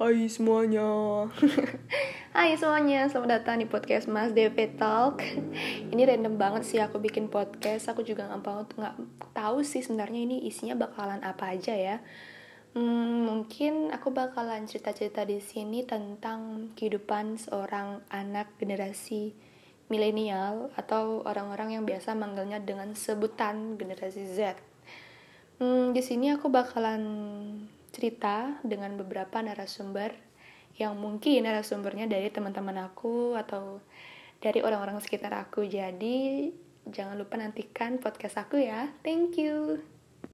Hai semuanya. Hai semuanya, selamat datang di podcast Mas DP Talk. Ini random banget sih aku bikin podcast. Aku juga nggak tahu sih sebenarnya ini isinya bakalan apa aja ya. Hmm, mungkin aku bakalan cerita-cerita di sini tentang kehidupan seorang anak generasi milenial atau orang-orang yang biasa manggilnya dengan sebutan generasi Z. Hmm, di sini aku bakalan cerita dengan beberapa narasumber yang mungkin narasumbernya dari teman-teman aku atau dari orang-orang sekitar aku. Jadi jangan lupa nantikan podcast aku ya. Thank you.